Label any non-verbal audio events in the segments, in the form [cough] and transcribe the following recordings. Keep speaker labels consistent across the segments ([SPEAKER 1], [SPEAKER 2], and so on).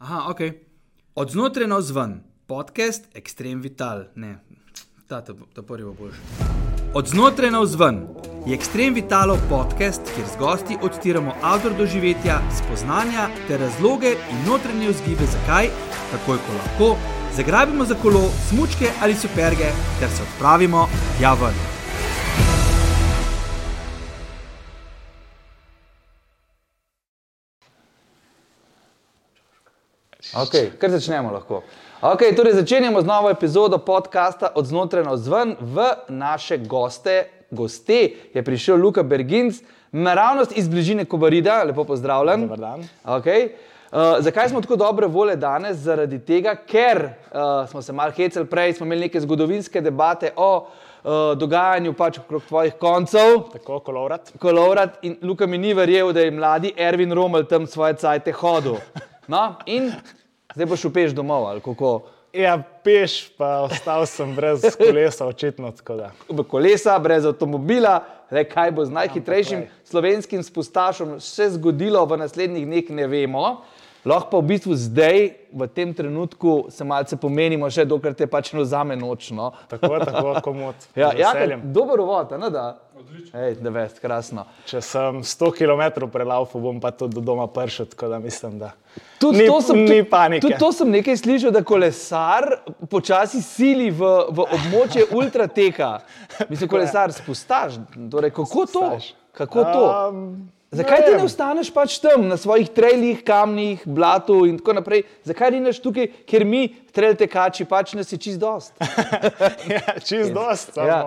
[SPEAKER 1] Aha, ok. Od znotraj na vzven, podcast Extreme Vital. Ne, ta, ta, ta prvi bo boljši. Od znotraj na vzven je Extreme Vitalo podcast, kjer z gosti odtiramo avtor doživetja, spoznanja ter razloge in notranje vzgibe, zakaj, takoj ko lahko, zagrabimo za kolo, smučke ali superge ter se odpravimo tja ven.
[SPEAKER 2] Okay, kar začnemo lahko. Okay, torej začenjamo z novo epizodo podcasta Od znotraj na vzven. V naše goste, goste je prišel Luka Berginc, naravnost iz bližine Kobarida, lepo pozdravljen. Okay. Uh, zakaj smo tako dobre vole danes? Zaradi tega, ker uh, smo se malo hecali prej, smo imeli neke zgodovinske debate o uh, dogajanju pač okrog tvojih koncev.
[SPEAKER 3] Tako, kolovrat.
[SPEAKER 2] Kolovrat in Luka mi ni verjel, da je mladi Ervin Rommel tam svoje cajte hodil. No, in zdaj boš upeš domov ali kako.
[SPEAKER 3] Ja, peš, pa ostal sem brez kolesa, očitno.
[SPEAKER 2] Brez kolesa, brez avtomobila, le kaj bo z najhitrejšim
[SPEAKER 3] Ja,
[SPEAKER 2] slovenskim spustašom še zgodilo v naslednjih dneh, ne vemo. Lahko pa v bistvu zdaj, v tem trenutku, se malce pomenimo, še dokler te pač ne vzame nočno.
[SPEAKER 3] Tako, tako, komod. [laughs]
[SPEAKER 2] Ja, ja dober uvod, ne da? Odlično. Ej, da vest, krasno.
[SPEAKER 3] Če sem 100 km prelaufal, bom pa tudi do doma prišel, tako da mislim, da
[SPEAKER 2] Tudi
[SPEAKER 3] ni,
[SPEAKER 2] to sem,
[SPEAKER 3] ni
[SPEAKER 2] tudi-
[SPEAKER 3] panike.
[SPEAKER 2] Tudi to sem nekaj slišal, da kolesar počasi sili v, v območje [laughs] ultrateka. Mislim, kolesar spustaš. Torej, kako to? Kako to?
[SPEAKER 3] Um,
[SPEAKER 2] Zakaj ti ne ostaneš pač tam, na svojih trailih, kamnih, blatu in tako naprej? Zakaj ninaš tukaj, ker mi, trail tekači, pač nas je čist dost? [laughs]
[SPEAKER 3] ja, čist dost. Samo,
[SPEAKER 2] Ja.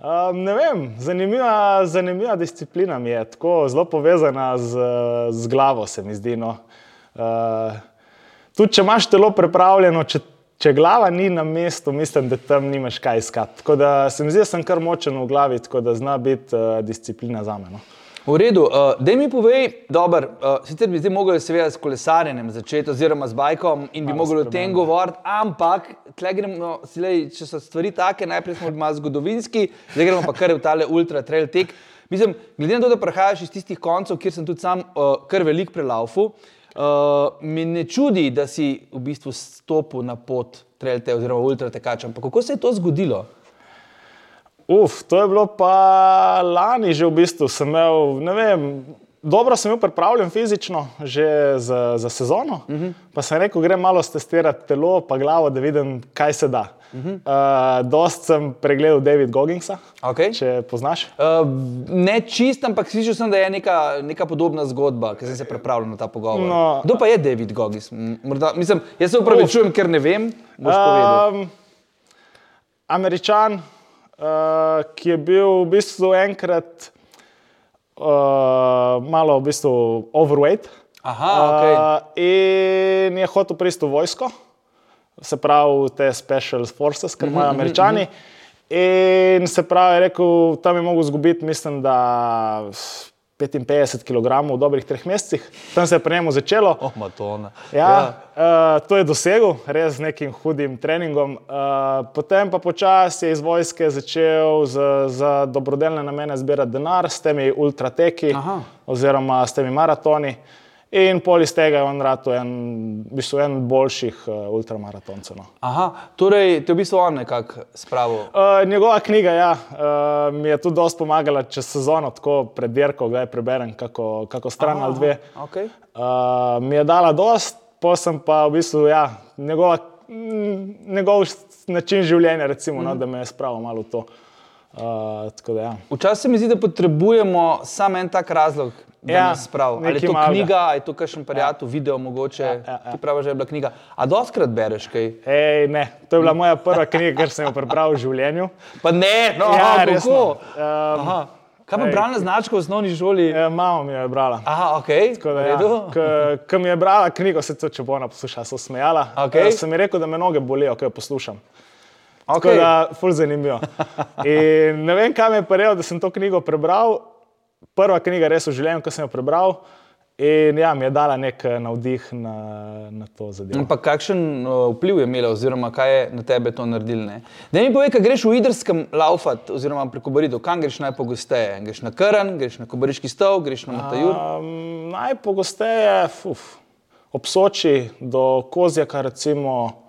[SPEAKER 3] Um, ne vem, zanimiva, zanimiva disciplina mi je, tako zelo povezana z, z glavo, se mi zdi. No. Uh, tudi če imaš telo pripravljeno, če, če glava ni na mestu, mislim, da tam nimaš kaj iskati. Tako da se mi zdi, da sem kar močen v glavi, tako da zna biti uh, disciplina za me.
[SPEAKER 2] V redu, uh, da mi povej, dobro, uh, sicer bi zdaj mogli seveda s kolesarjenjem začeti, oziroma z bajkom in bi mogli o tem govoriti, ampak tle gremo, silej, če so stvari take, najprej smo malo zgodovinski, zdaj gremo pa kar v tale ultra trail tek. Mislim, glede na to, da prihajaš iz tistih koncev, kjer sem tudi sam uh, kar velik prelaufu, uh, mi ne čudi, da si v bistvu stopil na pot trail te oziroma ultra tekača. Ampak kako se je to zgodilo?
[SPEAKER 3] Uf, to je bilo pa lani že v bistvu. Sem imel, ne vem, dobro sem bil pripravljen fizično že za, za sezono. Uh -huh. Pa sem rekel, grem malo testirati telo, pa glavo, da vidim, kaj se da. Uh -huh. uh, dost sem pregledal David Gogginsa,
[SPEAKER 2] Okay.
[SPEAKER 3] če poznaš.
[SPEAKER 2] Uh, ne čist, ampak slišal sem, da je neka, neka podobna zgodba, ki sem se pripravljal na ta pogovor.
[SPEAKER 3] No.
[SPEAKER 2] Kdo pa je David Goggins? Morda, mislim, jaz se upravičujem, ker ne vem.
[SPEAKER 3] Um, Američan, uh, ki je bil v bistvu enkrat uh, malo v bistvu overweight.
[SPEAKER 2] Aha, okej.
[SPEAKER 3] Uh, in je hotel priti v vojsko, se pravi, te special forces, kar imajo američani. In se pravi, rekel, tam je mogel izgubiti, mislim, da 55 kg v dobrih treh mesecih. Tam se je pri njemu začelo.
[SPEAKER 2] Oh, Matona.
[SPEAKER 3] Ja, ja. Uh, to je dosegel, res z nekim hudim treningom. Uh, potem pa počasi je iz vojske začel za, za dobrodelne namene zbirati denar s temi ultrateki
[SPEAKER 2] Aha.
[SPEAKER 3] oziroma s temi maratoni. In pol iz tega je on rado en, v bistvu en boljših uh, ultramaratoncev. No.
[SPEAKER 2] Aha, torej te v bistvu on nekako spravil.
[SPEAKER 3] Uh, njegova knjiga ja, uh, mi je tudi dosti pomagala čez sezono, tako pred dirko, kdaj preberem kako, kako stran ali dve.
[SPEAKER 2] Okay.
[SPEAKER 3] Uh, mi je dala dost, pa sem pa v bistvu ja, njegova, mm, njegov način življenja, recimo, no, da me je spravil malo v to. Uh, da, ja.
[SPEAKER 2] Včasih se mi zdi, da potrebujemo samo en tak razlog, da
[SPEAKER 3] Ja,
[SPEAKER 2] nas spravi. Ali je to
[SPEAKER 3] malega.
[SPEAKER 2] knjiga, ali je to kakšen prijatelj, ja. video mogoče. Ja,
[SPEAKER 3] ja, ja.
[SPEAKER 2] Ti praviš, da je bila knjiga. A doskrat bereš kaj?
[SPEAKER 3] Ej, ne, to je bila moja prva knjiga, kar sem jo prebral v življenju.
[SPEAKER 2] Pa ne, no,
[SPEAKER 3] Ja,
[SPEAKER 2] aha,
[SPEAKER 3] resno. Um,
[SPEAKER 2] Aha. Kaj pa bralna značka v osnovni šoli?
[SPEAKER 3] Eh, Mama mi je brala.
[SPEAKER 2] Aha, ok.
[SPEAKER 3] Tako da, ja. Ko mi je brala knjigo, se to, če bo ona poslušala, so smejala.
[SPEAKER 2] Okej.
[SPEAKER 3] Eh, Sem ji rekel, da me noge bolijo, ko jo poslušam. Tako
[SPEAKER 2] Okay.
[SPEAKER 3] da, ful zanimivo. In ne vem, kam je parejal, da sem to knjigo prebral. Prva knjiga res v življenju, ko sem jo prebral. In ja, mi je dala nek eh, navdih na, na to zadevo.
[SPEAKER 2] Ampak kakšen uh, vpliv je imela, oziroma kaj je na tebe to naredilo? Da mi povej, kaj greš v Idrskem laufat, oziroma preko Borido, kam greš najpogosteje? Greš na Krn, greš na Kobariški stol, greš na Matajur.
[SPEAKER 3] Um, najpogosteje, fuf, ob Soči do Kozjaka, recimo.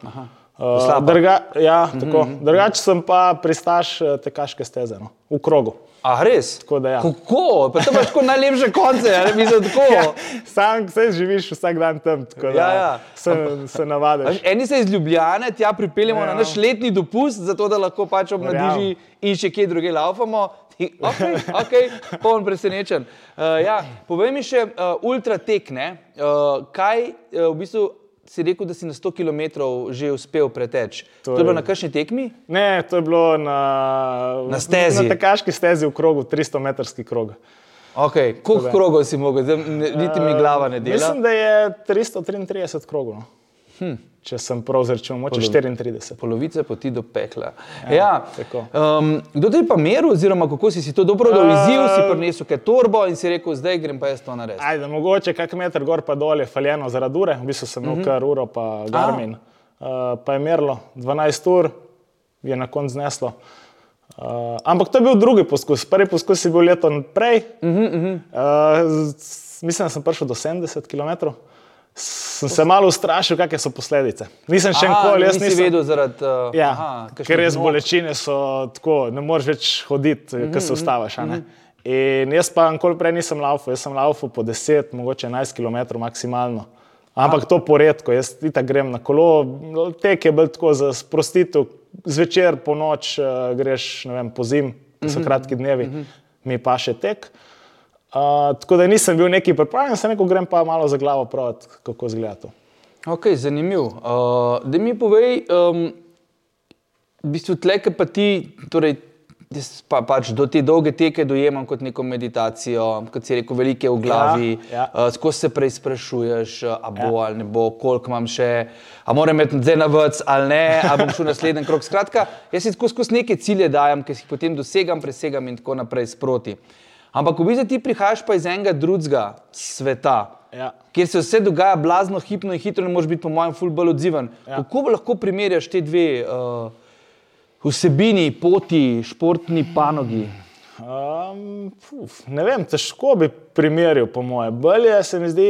[SPEAKER 3] Uh,
[SPEAKER 2] Slapa.
[SPEAKER 3] drga, ja, tako. Drugače sem pa pristaš eh, tekaške steze no, v krogu.
[SPEAKER 2] A res?
[SPEAKER 3] Tako da ja.
[SPEAKER 2] Kako? Pa to imaš tako najlepše konce, ali mislim tako?
[SPEAKER 3] Ja, sam se živiš vsak dan tam, tako da
[SPEAKER 2] Ja, ja.
[SPEAKER 3] se, se navadiš.
[SPEAKER 2] Veš, Eni se iz Ljubljane tja pripeljemo
[SPEAKER 3] Ja.
[SPEAKER 2] na naš letni dopust, zato da lahko pač ob
[SPEAKER 3] Verjamem.
[SPEAKER 2] nadiži in še kje druge laufamo. Ok, okay, [laughs] poln presenečen. Uh, ja, povej mi še uh, ultra tek, ne? Uh, kaj uh, v bistvu si rekel, da si na 100 km že uspel preteči? To,
[SPEAKER 3] To
[SPEAKER 2] je bilo na kakšni tekmi?
[SPEAKER 3] Ne, to je bilo na,
[SPEAKER 2] Na stezi.
[SPEAKER 3] Na tekaški stezi v krogu, 300-metrski krog.
[SPEAKER 2] Okay. Koliko krogov si mogel, zdaj ne- niti mi glava ne dela?
[SPEAKER 3] Mislim, da je 333 krogov. No. Hm. Če sem prav zračunal, moče 34.
[SPEAKER 2] Polovice poti do pekla. Ja,
[SPEAKER 3] tako.
[SPEAKER 2] um, kdo te je pa meril, oziroma kako si si to dobro dal izziv, si prinesel kaj torbo in si rekel, zdaj grem pa jaz to narediti.
[SPEAKER 3] Ajde, mogoče kak meter gor pa dol je faljeno zaradi ure, v bistvu sem imel
[SPEAKER 2] Mhm.
[SPEAKER 3] kar uro, pa Garmin. Uh, pa je merilo 12 ur, je na koncu zneslo. Uh, ampak to je bil drugi poskus. Prvi poskus je bil leto prej. Uh -huh, uh -huh. uh, mislim, da sem prišel do 70 km. Sem se malo ustrašil, kakšne so posledice. Nisem še nikoli, jaz nisem
[SPEAKER 2] vedel zaradi uh,
[SPEAKER 3] Ja,
[SPEAKER 2] aha, kakšnih
[SPEAKER 3] ker res
[SPEAKER 2] nog.
[SPEAKER 3] bolečine so tako, ne moreš več hoditi, mm -hmm, ko
[SPEAKER 2] Mhm,
[SPEAKER 3] se ustaviš. a ne. In jaz pa nikoli prej nisem laufal, jaz sem laufal po 10, mogoče 11 km maksimalno. Ampak to poredko, jaz itak grem na kolo, tek je bil tako za sprostitev, zvečer, po noč uh, greš, ne vem, po zim, ko so kratki dnevi, mm -hmm. mi pa še tek. Uh, tako da nisem bil neki pripravljen, sem rekel, grem pa malo za glavo praviti, kako izgleda to.
[SPEAKER 2] Ok, zanimiv. Uh, da mi povej, um, v bistvu tleke pa ti, torej, pa, pač do te dolge teke dojemam kot neko meditacijo, kot si rekel, velike v glavi,
[SPEAKER 3] Ja,
[SPEAKER 2] uh, skozi se preizprašuješ, uh, a bo ja. ali ne bo, koliko imam še, a moram imeti zdaj na vrc ali ne, a bom šel naslednji krok. Skratka, jaz si tako skozi neke cilje dajem, ki si jih potem dosegam, presegam in tako naprej sproti. Ampak v bistvu ti prihajaš pa iz enega drugega sveta
[SPEAKER 3] Ja.
[SPEAKER 2] kjer se vse dogaja blazno, hipno in hitro, ne moreš biti, po mojem, ful bolj odziven. Ja. Kako lahko primerjaš te dve uh, vsebini, poti, športni panogi?
[SPEAKER 3] Um, puf, ne vem, težko bi primerjal, po moje. Bolje se mi zdi,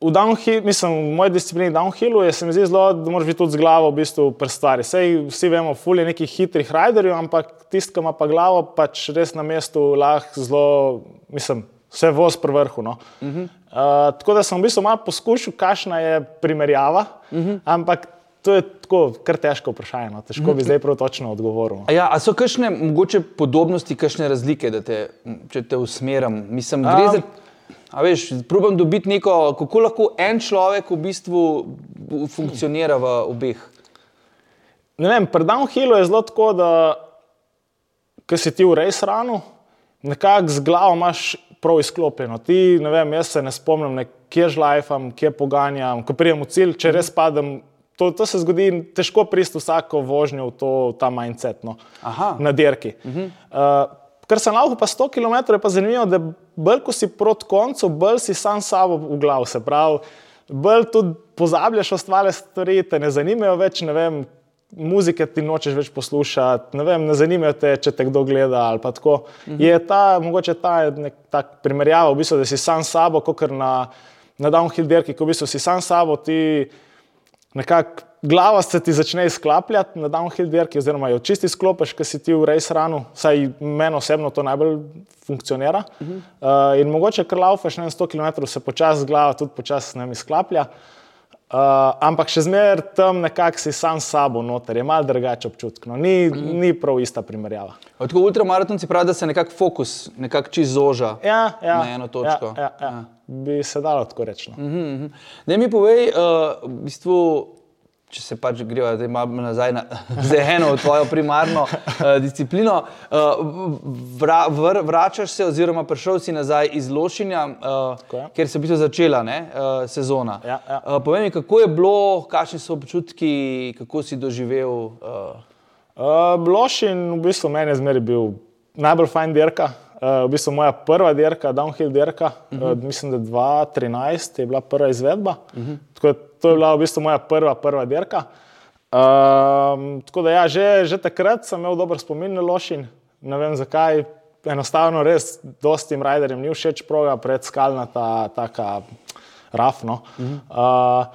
[SPEAKER 3] v, downhill, mislim, v moji disciplini downhillu je se mi zdi zelo, da moraš biti tudi z glavo v bistvu pri stvari. Sej vsi vemo, ful je nekih hitrih riderjev, ampak tisti, ki ima pa glavo, pač res na mestu lahko zelo, mislim, vse voz pri vrhu. No. Uh -huh. uh, tako da sem v bistvu malo poskušal, kakšna je primerjava, uh -huh. ampak to je tako kar težko vprašanje. No. Težko bi zdaj prav točno odgovoril. no.
[SPEAKER 2] A Ja, a so kakšne mogoče podobnosti, kakšne razlike, da te, če te usmerim? Mislim, gre
[SPEAKER 3] Um,
[SPEAKER 2] za. A veš, probam dobiti neko, kako lahko en človek v bistvu funkcionira v obeh.
[SPEAKER 3] Ne vem, pri downhillu je zelo tako, da ko si ti v res ranu, nekako z glavo imaš prav izklopljeno. Ti, ne vem, jaz se ne spomnim, ne, kje žlajfam, kje poganjam, ko pridem v cilj, če res padem. To, to se zgodi, težko priste vsako vožnjo v, to, v ta mindset no,
[SPEAKER 2] Aha.
[SPEAKER 3] na dirki. Uh -huh. uh, Ker sem lahko pa 100 km, je pa zanimivo, da bolj ko si proti koncu, bolj si sam sabo v glavu. Se pravi, bolj tudi pozabljaš ostale stvari, te ne zanimajo več, ne vem, muzike ti nočeš več poslušati, ne vem, ne zanimajo te, če te kdo gleda ali pa tako. -huh. Je ta, mogoče ta nek tak primerjava, v bistvu, da si sam sabo, kot na, na downhill dirki, ko v bistvu si sam sabo, ti nekako glava se ti začne izklapljati na downhill dirki, oziroma jo čisti sklopiš, ker si ti v res ranu, saj meni osebno to najbolj funkcionira. Uh -huh. uh, in mogoče, ker laufaš na 100 km, se počasi glava tudi počasi ne izklaplja. Uh, ampak še zmeraj tam nekako si sam s sabo noter, je malo drugače občutek. No. Ni, uh -huh. ni prav ista primerjava.
[SPEAKER 2] Tako ultramaratonci pravijo, da se nekako fokus nekako čist zoža
[SPEAKER 3] Ja, ja,
[SPEAKER 2] na eno točko.
[SPEAKER 3] Ja, ja, ja. Bi se dalo tako reči. No.
[SPEAKER 2] Da mi povej, uh, v bistvu, če se pač greva zdaj malo nazaj na [laughs] eno tvojo primarno uh, disciplino, uh, vra, vr, vračaš se, oziroma prišel si nazaj iz Lošinja, uh,
[SPEAKER 3] je.
[SPEAKER 2] ker se je v bistvu začela ne, uh, sezona.
[SPEAKER 3] Ja, ja.
[SPEAKER 2] Uh, povej mi, kako je bilo, kakšni so občutki, kako si doživel. Uh,
[SPEAKER 3] Uh, Lošin v bistvu meni je zmeraj bil najbolj fajn dirka. Uh, v bistvu moja prva dirka, downhill dirka, uh -huh. uh, mislim, da 2013 je bila prva izvedba. Uh -huh. Tako da to je bila v bistvu moja prva, prva dirka. Um, tako da ja, že, že takrat sem imel dober spomin na Lošin. Ne vem zakaj, enostavno res dostim riderjem ni všeč proga, predskalnata, taka rafno. Uh,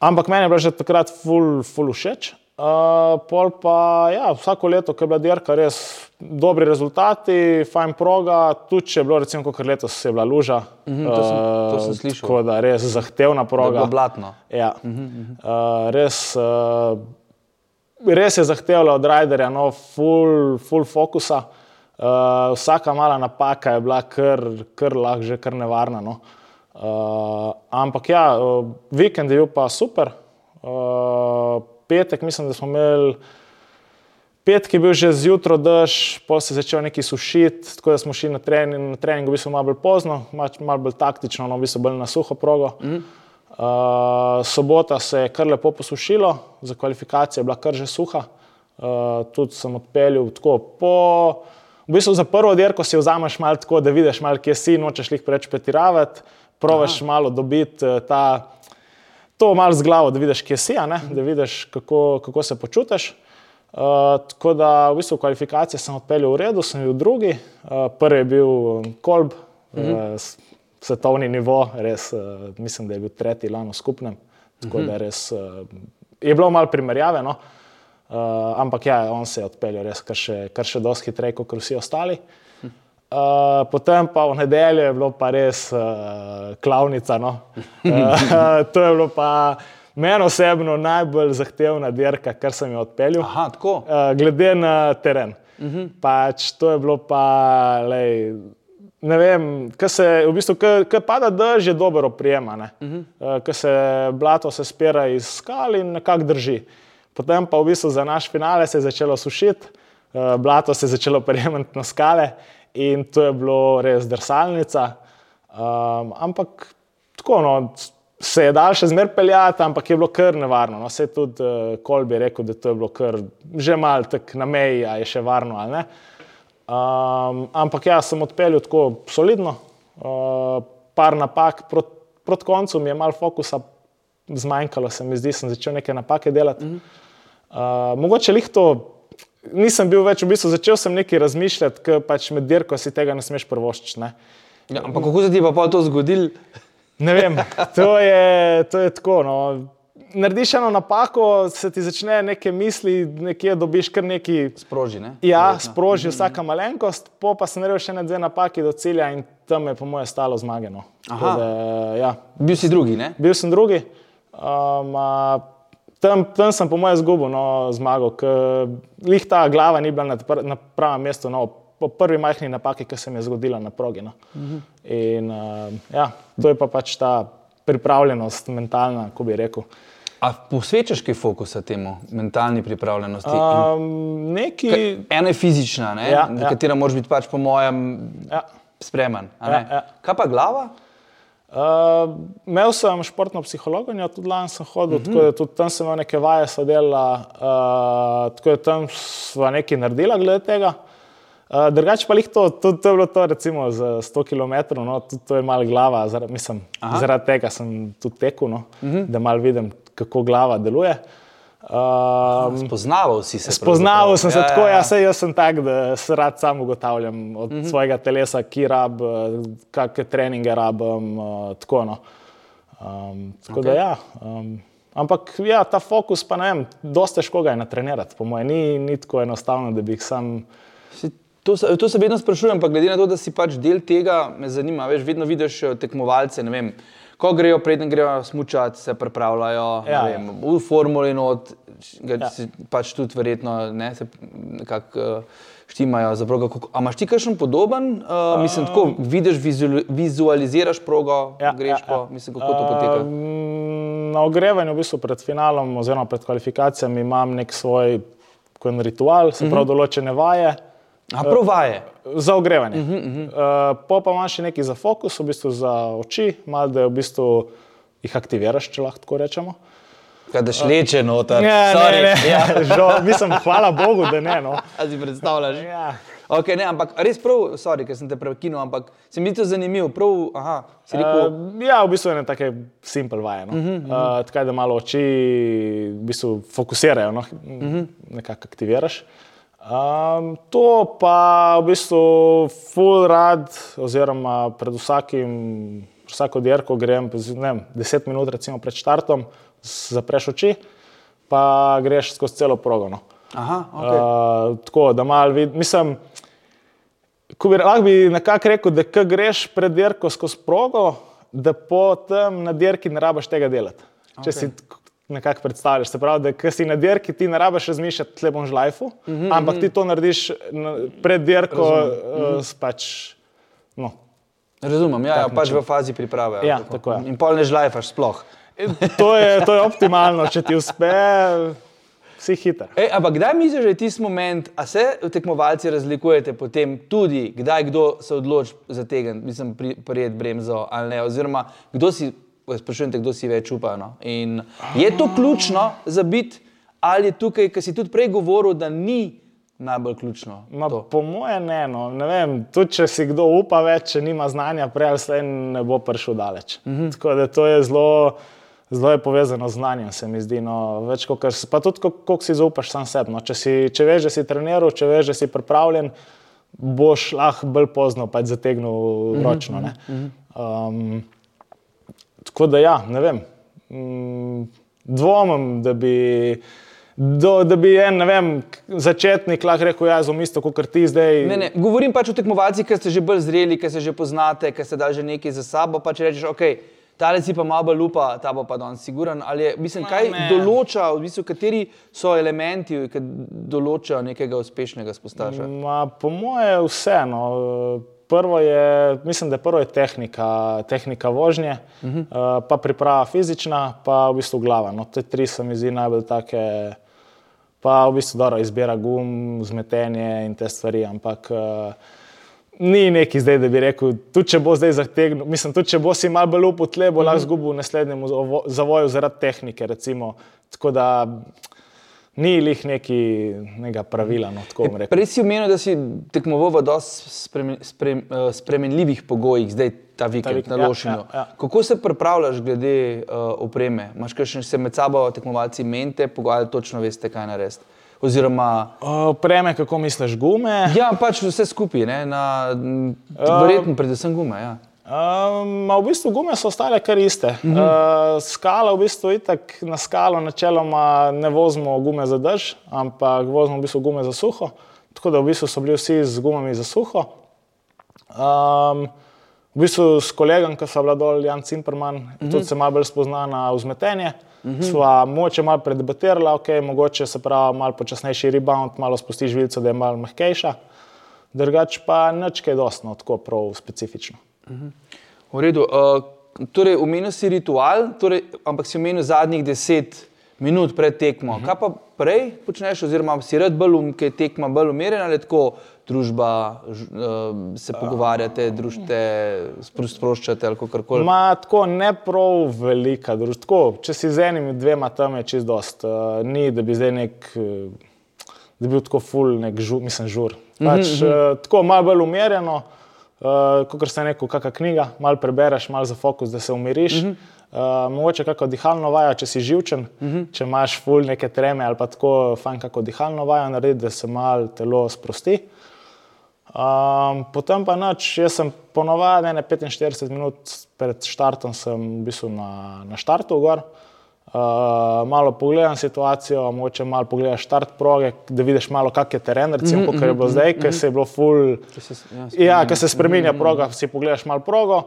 [SPEAKER 3] ampak meni je bilo že takrat ful, ful všeč. Uh, pol pa, ja, vsako leto, ko je bila dirka, res dobri rezultati, fajn proga, tudi če je bilo, recimo, kot letos, je bila luža.
[SPEAKER 2] Mhm, to sem- to sem
[SPEAKER 3] Uh,
[SPEAKER 2] slišal.
[SPEAKER 3] Tako da res zahtevna proga.
[SPEAKER 2] bilo blatno.
[SPEAKER 3] Ja. Uh, res, uh, res je zahtevalo od Rajderja no, full, full fokusa. Uh, vsaka mala napaka je bila kar, kar lahko, že kar nevarna. No. Uh, ampak ja, uh, vikend je bil pa super. Uh, petek, mislim, da smo imeli. Petki je bil že zjutraj dež, pol se je začel neki sušiti, tako da smo šli na trening, na trening v bistvu malo bolj pozno, malo, malo bolj taktično, no, v bistvu bolj na suho progo. Mm. Uh, sobota se je kar lepo posušilo, za kvalifikacije je bila kar že suha. Uh, tudi sem odpeljal tako po. V bistvu za prvo dirko si vzameš malo tako, da vidiš, malo, kje si, nočeš jih preveč pretiravati, provaš Aha. malo dobiti eh, ta, to malo z glavo, da vidiš, kje si, da vidiš, kako, kako se počutiš. Uh, tako da v bistvu kvalifikacije sem odpeljal v redu, sem bil drugi, uh, prvi je bil Kolb, uh -huh. uh, svetovni nivo, res uh, mislim, da je bil tretji lani v skupnem. Tako uh -huh. da res, uh, je bilo malo primerjave, no? uh, ampak ja, on se je odpeljal res kar še, kar še dosti hitreje kot vsi ostali. Uh, potem pa v nedeljo je bilo pa res uh, klavnica. No? Uh, [laughs] [laughs] to je bilo pa meni osebno najbolj zahtevna dirka, kar sem jo odpeljal.
[SPEAKER 2] Aha, tako.
[SPEAKER 3] Uh, glede na teren. Uh -huh. pač, to je bilo pa, lej, ne vem, kaj se v bistvu, kaj pada dež, je dobro oprijema. Uh -huh. uh, kaj se blato se spira iz skal in nekako drži. Potem pa v bistvu za naš finale se je začelo sušiti, uh, blato se je začelo prijemati na skale in to je bilo res drsalnica. Um, ampak tako, no, se je dal še zmer peljati, ampak je bilo kar nevarno. No, se je tudi uh, Kolbi rekel, da to je bilo kar že malo tak na meji, a je še varno ali ne. Um, ampak jaz sem odpeljal tako solidno, uh, par napak, proti prot koncu mi je malo fokusa zmanjkalo, se mi zdi, sem začel neke napake delati. Mm -hmm. uh, mogoče lih to. Nisem bil več v bistvu, začel sem nekaj razmišljati, ker pač med dirko si tega ne smeš prvoščiti.
[SPEAKER 2] Ja, ampak kako se ti pa to zgodilo?
[SPEAKER 3] Ne vem, to je, to je tako. No. Narediš eno napako, se ti začne neke misli, nekje dobiš kar neki.
[SPEAKER 2] Sproži, ne?
[SPEAKER 3] Ja,
[SPEAKER 2] Verjetno.
[SPEAKER 3] sproži vsaka malenkost, po pa sem naredil še ne dve napaki do cilja in tam je po moje stalo zmagano.
[SPEAKER 2] Aha.
[SPEAKER 3] Da, ja,
[SPEAKER 2] Bil si drugi, ne?
[SPEAKER 3] bil sem drugi. Um, a, tam, tam sem po mojem zgubil no, zmago, ker lih ta glava ni bila na, na pravem mestu. No, po prvi majhni napaki, ki se mi je zgodila na progi. No. In uh, ja, to je pa pač ta pripravljenost, mentalna, kako bi rekel.
[SPEAKER 2] A posvečaš kaj fokusa temu, mentalni pripravljenosti?
[SPEAKER 3] Um, neki.
[SPEAKER 2] Ena je fizična, ne?
[SPEAKER 3] Ja,
[SPEAKER 2] na
[SPEAKER 3] ja.
[SPEAKER 2] katero moraš biti pač po mojem
[SPEAKER 3] Ja.
[SPEAKER 2] spreman.
[SPEAKER 3] Ja, ja.
[SPEAKER 2] Kaj pa glava?
[SPEAKER 3] Uh, imel sem športno psihologijo, tudi lani sem hodil, uh -huh. tako da tudi tam sem imel neke vaje sodelala, uh, tako da tam sva nekaj naredila glede tega. Uh, drugače pa jih to, to, to je bilo to recimo za 100 km, no, tudi to je malo glava, zaradi, mislim, zaradi tega sem tudi tekel, no, uh -huh. da malo vidim, kako glava deluje. Um,
[SPEAKER 2] Spoznaval si se.
[SPEAKER 3] Spoznal sem se
[SPEAKER 2] Ja,
[SPEAKER 3] tako,
[SPEAKER 2] ja, ja.
[SPEAKER 3] jaz, jaz sem tak, da se rad sam ugotavljam od mm -hmm. svojega telesa, ki rab, eh, kakšne treninge rabim. Uh, tako, no. um, tako okay. da ja. Um, ampak ja, ta fokus, pa ne vem, dosta težko ga je natrenirati. Po mojem, ni, ni tako enostavno, da bi jih sam.
[SPEAKER 2] Si- To se, to se vedno sprašujem, pa glede na to, da si pač del tega, me zanima. Veš, vedno vidiš eh, tekmovalce, ne vem, ko grejo, preden grejo smučati, se pripravljajo
[SPEAKER 3] Ja, ja.
[SPEAKER 2] vem, v formuli, not,
[SPEAKER 3] Ja.
[SPEAKER 2] ja. pač tudi verjetno ne, se nekako uh, štimajo za progo. A imaš ti kakšen podoben? Uh, mislim, tako vidiš, vizuali- vizualiziraš progo, ja, greš ja, po, mislim, kako to poteka.
[SPEAKER 3] Um, na ogrevanju, v bistvu pred finalom, oziroma pred kvalifikacijami, imam nek svoj ritual, se pravi, določene vaje.
[SPEAKER 2] A prav vaje.
[SPEAKER 3] Za ogrevanje. Uh -huh, uh -huh. uh, po pa imaš še nekaj za fokus, v bistvu za oči, malo da v bistvu jih aktiviraš, če lahko tako rečemo.
[SPEAKER 2] Kaj da šleče noter.
[SPEAKER 3] Ne,
[SPEAKER 2] Sorry.
[SPEAKER 3] ne, ne.
[SPEAKER 2] Ja. [laughs]
[SPEAKER 3] Žal, mislim, hvala Bogu, da ne. No. [laughs]
[SPEAKER 2] A si predstavljaš?
[SPEAKER 3] Ja.
[SPEAKER 2] Okay, ne, ampak res prav, sorry, ker sem te prekinil, ampak se mi to zanimivo. Prav, aha, si rekel, uh,
[SPEAKER 3] Uh, ja, v bistvu je ene take simpel vaje. No. Uh -huh, uh, tako da malo oči v bistvu fokusirajo, no. uh -huh. nekako aktiviraš. Um, to pa v bistvu full rad, oziroma pred vsakim vsako dirko grem ne vem, 10 minut recimo pred štartom, zapreš oči, pa greš skozi celo progo. No.
[SPEAKER 2] Aha, okay.
[SPEAKER 3] Uh, tako da malo vidim, mislim, ko bi, lahko bi nekako rekel, da ko greš pred dirko skozi progo, da potem na dirki ne rabiš tega delati. Če
[SPEAKER 2] Okej.
[SPEAKER 3] si nekako predstavljaš, se pravi, da si na dirki, ti ne rabiš razmišljati, tle bom žlajfu, mm -hmm. ampak ti to narediš na, pred dirko, uh, pač. No,
[SPEAKER 2] Razumem, ja, ja pač v fazi priprave. ali
[SPEAKER 3] Ja, tako je.
[SPEAKER 2] In pol ne žlajfaš sploh.
[SPEAKER 3] to, je, to je optimalno, če ti uspe, si hiter.
[SPEAKER 2] Ej, ampak kdaj misliš, da je tisti moment, a se tekmovalci razlikujete potem tudi, kdaj kdo se odloči za tega, mislim, pri- prijeti bremzo ali ne, oziroma kdo si, sprašujem kdo si več upa. No? In je to ključno za biti, ali je tukaj, ker si tudi prej govoril, da ni najbolj ključno.
[SPEAKER 3] Ma,
[SPEAKER 2] to?
[SPEAKER 3] po mojem, ne. No. ne vem, tudi če si kdo upa več, če nima znanja, prej ali slej ne bo prišel daleč. Mm -hmm. Tako da to je zelo, zelo je povezano z znanjem, se mi zdi. No. Več, kakor pa tudi, kol- koliko si zaupaš sam sebi. No. Če, si, če veš, da si treniral, če veš, da si pripravljen, boš lahko bolj pozno pač zategnil ročno. Mm -hmm. um, tako da ja, ne vem. Mm, dvomim, da bi. Do, da bi en vem, začetnik lahko rekel, ja, zelo isto kot ti zdaj.
[SPEAKER 2] Ne, ne, govorim pač o tekmovalcih, ki ste že bolj zreli, ki se že poznate, ki ste dali že nekaj za sabo. Pa če rečeš, ok, tale si pa malo lupa, ta bo pa danes siguren. Ali je, mislim, kaj
[SPEAKER 3] ne.
[SPEAKER 2] določa, v bistvu, kateri so elementi, ki določajo nekega uspešnega spostaša?
[SPEAKER 3] Ma, po moje vseeno. Prvo je, mislim, da je prvo je tehnika, tehnika vožnje, uh -huh. uh, pa priprava fizična, pa v bistvu glava. No, te tri se mi zdi najbolj take, pa v bistvu dobro izbira gum, zmetenje in te stvari, ampak uh, ni neki zdaj, da bi rekel, tudi če bo zdaj zategnil, mislim, tudi če bo si malo bolj upo tle, bo uh -huh. lahko zgubil v naslednjem zavo- zavoju zaradi tehnike, recimo. Tako da ni lih neki, nekega pravila, no, rekel.
[SPEAKER 2] Prej si omenil, da si tekmoval v dosti spremen, sprem, eh, spremenljivih pogojih, zdaj ta vikend
[SPEAKER 3] vikend,
[SPEAKER 2] na
[SPEAKER 3] ja,
[SPEAKER 2] Lošinju.
[SPEAKER 3] ja, ja.
[SPEAKER 2] Kako se pripravljaš glede uh, opreme? Imaš kakšne se med sabo tekmovalci mente, pogovarjate, točno veste, kaj narediti? Oziroma,
[SPEAKER 3] Preme, kako misliš, gume?
[SPEAKER 2] Ja, pač vse skupaj, m, verjetno predvsem gume. Ja.
[SPEAKER 3] Um, v bistvu gume so ostale kar iste. Uh -huh. uh, skala, v bistvu, itak na skalo načeloma ne vozimo gume za dež, ampak vozimo v bistvu gume za suho. Tako da v bistvu so bili vsi z gumami za suho. Um, v bistvu s kolegom, ki so bila dol, Jan Cimperman, uh -huh. tudi se malo bolj spozna na vzmetenje. Uh -huh. Sva moče malo predebatirala, ok, mogoče se pravi malo počasnejši rebound, malo spustiš žilico, da je malo mehkejša. Drugač pa nič kaj dostno, tako prav specifično.
[SPEAKER 2] V redu. Uh, torej, omenil si ritual, torej, ampak si omenil zadnjih deset minut pred tekmo. -huh. Kaj pa prej počneš, oziroma si rad bolj, um, ki je tekma bolj umirjena ali tako družba, ž, uh, se pogovarjate, družite, spro- sproščate ali kako koli.
[SPEAKER 3] Ma tako ne prav velika družba. Tako, če si z enim, dvema tam je čist dost. Uh, ni, da bi zdaj nek, uh, da bi bil tako full, nek žur, mislim, žur. Pač, mm -hmm. uh, tako malo bolj umirjeno, uh, kot se reče, kakšna knjiga, malo prebereš, malo za fokus, da se umiriš. Mm -hmm. Uh, mogoče kako dihalno vajo, če si živčen, mm -hmm. če imaš full neke treme ali pa tako, fajn kako dihalno vajo narediti, da se malo telo sprosti. Um, potem pa noč, jaz sem ponovadi ne 45 minut pred štartom, sem v bistvu na, na štartu gor. Uh, malo pogledam situacijo, mogoče malo pogledaš štart proge, da vidiš malo, kak je teren, recimo, mm -hmm, je bilo zdaj, ker se je bilo full. Ja, ker se spremenja proga, si pogledaš malo progo,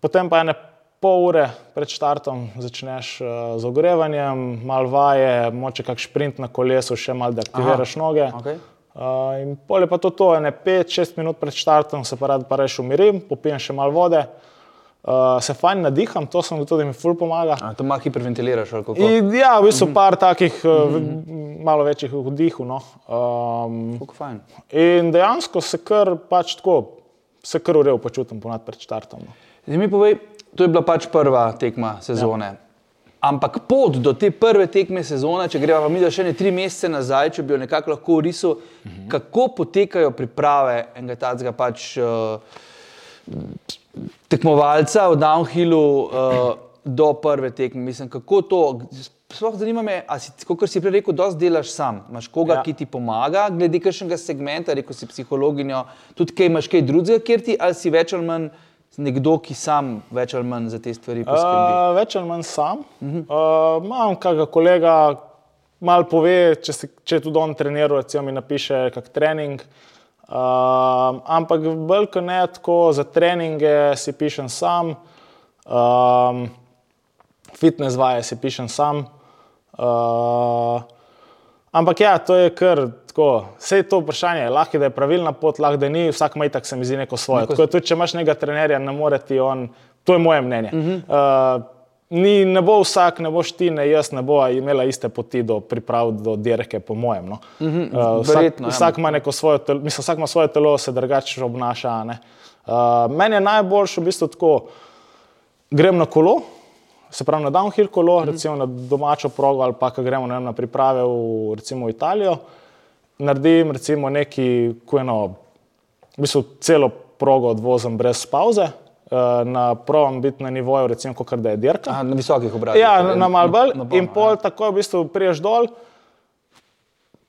[SPEAKER 3] potem pa ene pol ure pred štartom začneš uh, z ogrevanjem, malo vaje, moče kak šprint na kolesu, še malo da aktiviraš Aha, noge.
[SPEAKER 2] okej.
[SPEAKER 3] Uh, in pol je pa to, to ne 5-6 minut pred štartom, se pa rad pa reš umirim, popijem še malo vode, uh, se fajn nadiham, to sem tudi mi ful pomaga.
[SPEAKER 2] A, to malo hiperventiliraš ali kako?
[SPEAKER 3] In, ja, v bistvu par takih uh, malo večjih vdihov. No. Um,
[SPEAKER 2] Kako fajn.
[SPEAKER 3] in dejansko se kar pač tako, se kar urejo počutim ponad pred štartom. No.
[SPEAKER 2] Zdaj mi povej, to je bila pač prva tekma sezone. Ja. Ampak pot do te prve tekme sezone, če pa mi da še ne tri mesece nazaj, če bi jo nekako lahko risal, uh -huh. kako potekajo priprave enega takega pač uh, tekmovalca v downhillu uh, do prve tekme. Mislim, kako to. Sploh zanima me, ali si, kot si prej rekel, dosti delaš sam. Imaš koga, ja.
[SPEAKER 3] Ja.
[SPEAKER 2] ki ti pomaga, glede kakšnega segmenta, rekel si psihologinjo, tudi kaj imaš kaj drugega, kjer ti ali si več ali manj nekdo, ki sam več ali manj za te stvari poskrbi?
[SPEAKER 3] Uh, več ali manj sam. Uh -huh. uh, imam kakega kolega, malo pove, če, se, če je tudi on treniral, recimo mi napiše kak trening. Uh, ampak bolj kot ne tako za treninge si pišem sam, um, fitness vaje si pišem sam. Uh, ampak ja, to je kar tako. Vse je to vprašanje, lahko da je pravilna pot, lahko da ni, vsak ima tako se mi zdi neko svoje. Neko... Tako, tudi, če imaš nekega trenerja, ne more ti on, to je moje mnenje. Uh -huh. uh, Ni, ne bo vsak, ne boš ti, ne jaz, ne bo imela iste poti do priprav, do dirke, po mojem. No. Mm -hmm, uh, vsak, verjetno, vsak, ima svoje telo, mislim, vsak ima svoje telo, se drugače obnaša. Uh, meni je najboljše v bistvu tako, grem na kolo, se pravi na downhill kolo, mm -hmm. recimo na domačo progo ali pa gremo ne, na priprave v, recimo, v Italijo. Naredim recimo neki, ko eno, v bistvu celo progo odvozim brez pauze. Eh, na prvem biti na nivoju, recimo, kot da je dirka.
[SPEAKER 2] Aha, na visokih obratih.
[SPEAKER 3] Ja, na, na malbel. In pol tako v bistvu priješ dol,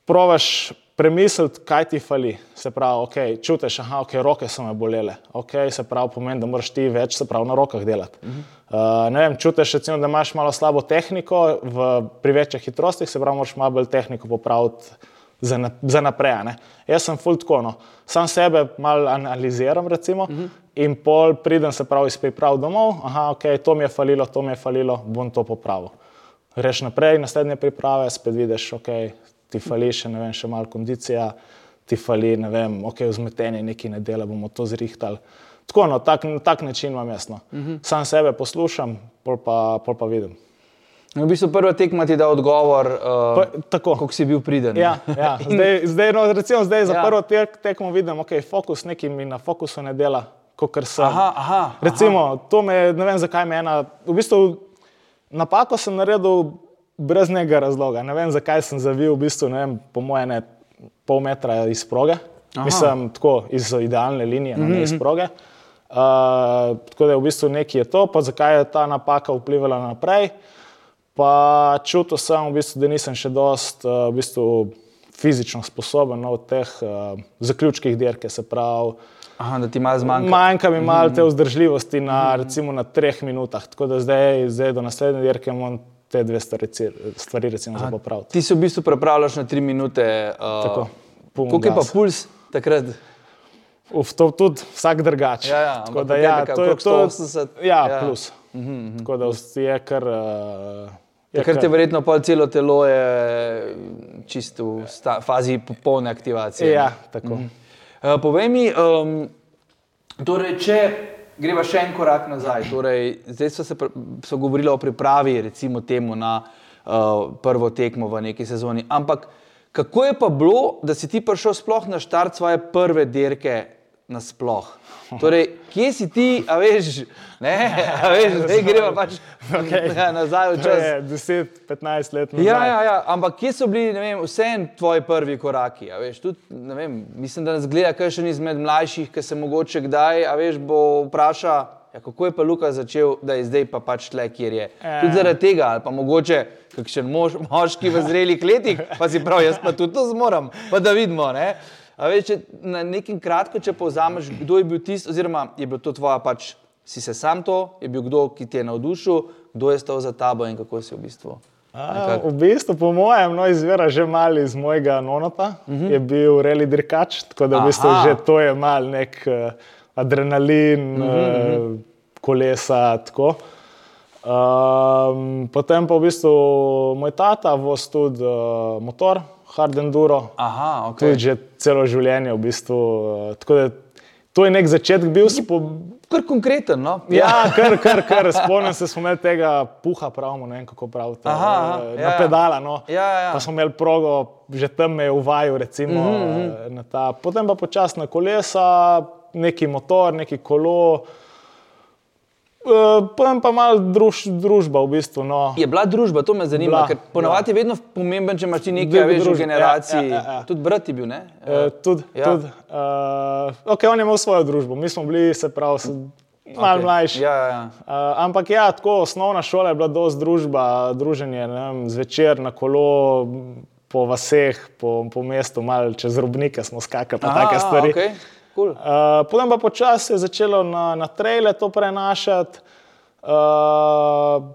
[SPEAKER 3] provaš premisliti, kaj ti fali. Se pravi, okay, čutiš, da okay, roke so me bolele. Okay, se pravi, pomeni, da moraš ti več pravi, na rokah delati. Uh -huh. uh, vem, čutiš, recimo, da imaš malo slabo tehniko v, pri večjih hitrostih, se pravi, moraš malo bolj tehniko popraviti za, na, za naprej. Ne? Jaz sem full tako, no. sam sebe malo analiziram, recimo, uh -huh. In pol pridem se pravi iz priprav domov, aha, ok, to mi je falilo, to mi je falilo, bom to popravil. Greš naprej, naslednje priprave, spet vidiš, ok, ti fali še, ne vem, še malo kondicija, ti fali, ne vem, ok, vzmetenje neki ne dela, bomo to zrihtali. Tako, no, tak, na tak način imam jasno. Uh -huh. Sam sebe poslušam, pol pa, pol pa vidim.
[SPEAKER 2] V bistvu prva tekma ti da odgovor, uh, kako si bil priden.
[SPEAKER 3] Ja, ja. [laughs] Zdaj, zdaj, no, recimo, zdaj za ja. prvo tek, tekmo vidim, okay, fokus neki mi na fokusu ne dela, kot sem.
[SPEAKER 2] Aha, aha,
[SPEAKER 3] recimo, aha. to me, ne vem, zakaj me ena. V bistvu napako sem naredil brez nekega razloga. Ne vem, zakaj sem zavil, v bistvu, ne vem, po moje ne pol metra iz proge. Aha. Mislim, tako iz idealne linije, mm -hmm. ne iz mhm. proge. Uh, tako da je v bistvu nekaj je to, pa zakaj je ta napaka vplivala naprej. Pa čutil sem, v bistvu, da nisem še dost uh, v bistvu, fizično sposoben no, v teh uh, zaključkih dirke.
[SPEAKER 2] Aha, da ti malo zmanjka.
[SPEAKER 3] Manjka mi malo -hmm. te vzdržljivosti na, -hmm. recimo, na treh minutah. Tako da zdaj, zdaj do naslednje dirke imam te dve stvari, stvari recimo, Aha, za popraviti.
[SPEAKER 2] Ti se v bistvu prepravljaš na tri minute. Uh, Koliko je pa puls takrat?
[SPEAKER 3] Uf, to tudi vsak drugače.
[SPEAKER 2] Ja, ja, tako da ja, to je to. 180,
[SPEAKER 3] ja, ja, plus. Mm -hmm. Tako da je kar. Uh,
[SPEAKER 2] Ker ti verjetno pol celo telo je čisto v fazi popolne aktivacije.
[SPEAKER 3] Ja, tako. Mm.
[SPEAKER 2] Uh, povej mi, um, torej, če greva še en korak nazaj, torej, zdaj so se so govorili o pripravi, recimo temu na uh, prvo tekmo v neki sezoni, ampak kako je pa bilo, da si ti prišel sploh na štart svoje prve dirke nasploh? Torej, kje si ti, a veš, ne, [laughs] a veš, zdaj gremo pač okay. nazaj v čas.
[SPEAKER 3] 10-15 let nazaj.
[SPEAKER 2] Ja, ja, ja, ampak kje so bili, vem, vse tvoji prvi koraki? Veš, tudi, vem, mislim, da nas gleda kakšen izmed mlajših, ki se mogoče kdaj, a veš, bo vprašal, ja, kako je pa Luka začel, da je zdaj pa pač tle, kjer je. Ja. Tudi zaradi tega, ali pa mogoče kakšen mož, moški v zrelih letih, pa si prav, jaz pa tudi to zmorem, pa da vidimo, ne. Veš, če, na nekem kratko, če povzameš, kdo je bil tisti, oziroma je bil to tvoja pač, si se sam to, je bil kdo, ki ti je navdušil, kdo je stal za tabo in kako si v bistvu.
[SPEAKER 3] A, v bistvu, po mojem, no, izvira že malo iz mojega nonota, uh mhm. -huh. je bil reli dirkač, tako da v bistvu že to je mal nek uh, adrenalin, uh -huh. uh, kolesa. Tako. Um, potem pa v bistvu moj tata vozi tudi uh, motor, hard enduro.
[SPEAKER 2] Aha, okay.
[SPEAKER 3] Tudi že celo življenje v bistvu. Uh, To je nek začetek, bil si po.
[SPEAKER 2] Kar konkreten. No?
[SPEAKER 3] Ja, kar, kar, kar. spomnim se, smo imeli tega puha, pravimo, ne vem kako pravite. Aha, aha, na ja, pedala. No.
[SPEAKER 2] Ja, ja.
[SPEAKER 3] Pa smo imeli progo, že tam me je uvajal, recimo. Mm -hmm. Potem pa počasna kolesa, neki motor, neki kolo. Uh, Pojem pa malo druž, družba v bistvu. No.
[SPEAKER 2] Je bila družba, to me zanima, bila, ker ponavadi je vedno pomemben, če imaš nekaj več generacij. Ja, ja, ja, ja. Tudi brat je bil, ne?
[SPEAKER 3] Uh, tudi. Ja. Tud, uh, eh, okay, on je imel svojo družbo, mi smo bili, se pravi, malo okay. mlajši.
[SPEAKER 2] Ja, ja.
[SPEAKER 3] Uh, ampak ja, tako osnovna šola je bila dosti družba, druženje vem, zvečer na kolo, po vaseh, po, po mestu, malo čez robnike smo skakali, pa take stvari. Okay.
[SPEAKER 2] Cool.
[SPEAKER 3] Uh, potem pa počasi je začelo na, na traile to prenašati. Uh,